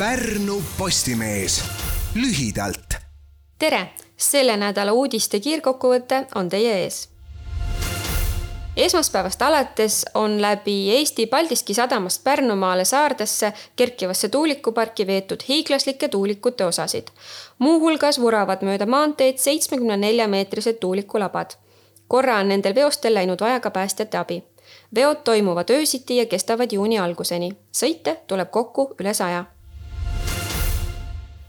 Pärnu Postimees lühidalt. tere, selle nädala uudiste kiirkokkuvõte on teie ees. esmaspäevast alates on läbi Eesti Paldiski sadamast Pärnumaale saardesse kerkivasse tuulikuparki veetud hiiglaslikke tuulikute osasid. muuhulgas vuravad mööda maanteed seitsmekümne nelja meetrised tuulikulabad. korra on nendel veostel läinud vaja ka päästjate abi veod toimuvad öösiti ja kestavad juuni alguseni. sõite tuleb kokku üle saja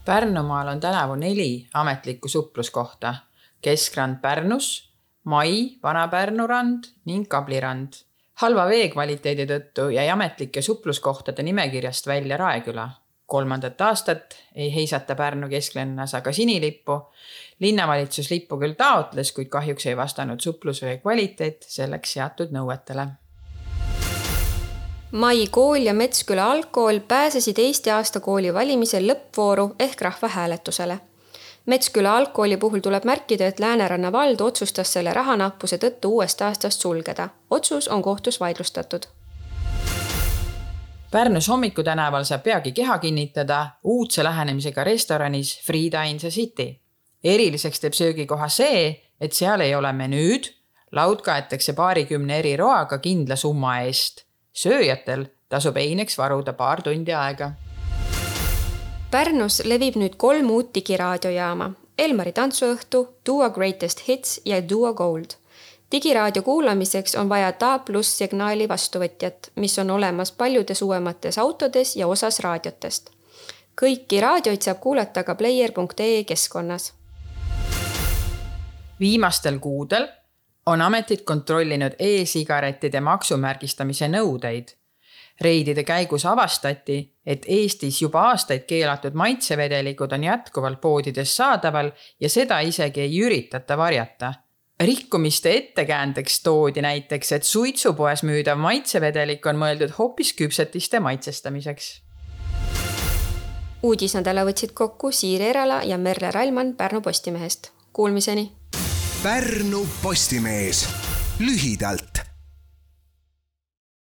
Pärnumaal on tänavu neli ametlikku supluskohta. keskrand Pärnus, Mai, Vana-Pärnu rand ning Kablirand. halva veekvaliteedi tõttu jäi ametlike supluskohtade nimekirjast välja Raeküla. kolmandat aastat ei heisata Pärnu kesklinnas aga sinilippu. linnavalitsus lippu küll taotles, kuid kahjuks ei vastanud suplusvee kvaliteet selleks seatud nõuetele Mai kool ja Metsküla algkool pääsesid Eesti aastakooli valimisel lõppvooru ehk rahvahääletusele. Metsküla algkooli puhul tuleb märkida, et Lääneranna vald otsustas selle rahanappuse tõttu uuest aastast sulgeda. otsus on kohtus vaidlustatud. Pärnus Hommiku tänaval saab peagi keha kinnitada uudse lähenemisega restoranis Frida in the City. eriliseks teeb söögikoha see, et seal ei ole menüüd, laud kaetakse paarikümne eri roaga kindla summa eest sööjatel tasub eineks varuda paar tundi aega. Pärnus levib nüüd kolm uut digiraadiojaama. Elmari tantsuõhtu, Duo Greatest Hits ja Duo Gold. digiraadio kuulamiseks on vaja DA pluss signaali vastuvõtjat, mis on olemas paljudes uuemates autodes ja osas raadiotest. kõiki raadioid saab kuulata ka player.ee keskkonnas. viimastel kuudel on ametid kontrollinud e-sigarettide maksumärgistamise nõudeid. reidide käigus avastati, et Eestis juba aastaid keelatud maitsevedelikud on jätkuvalt poodides saadaval ja seda isegi ei üritata varjata. rikkumiste ettekäändeks toodi näiteks, et suitsupoes müüdav maitsevedelik on mõeldud hoopis küpsetiste maitsestamiseks. uudisnädala võtsid kokku Siiri Erala ja Merle Rallmann Pärnu Postimehest. Kuulmiseni Pärnu Postimees. Lühidalt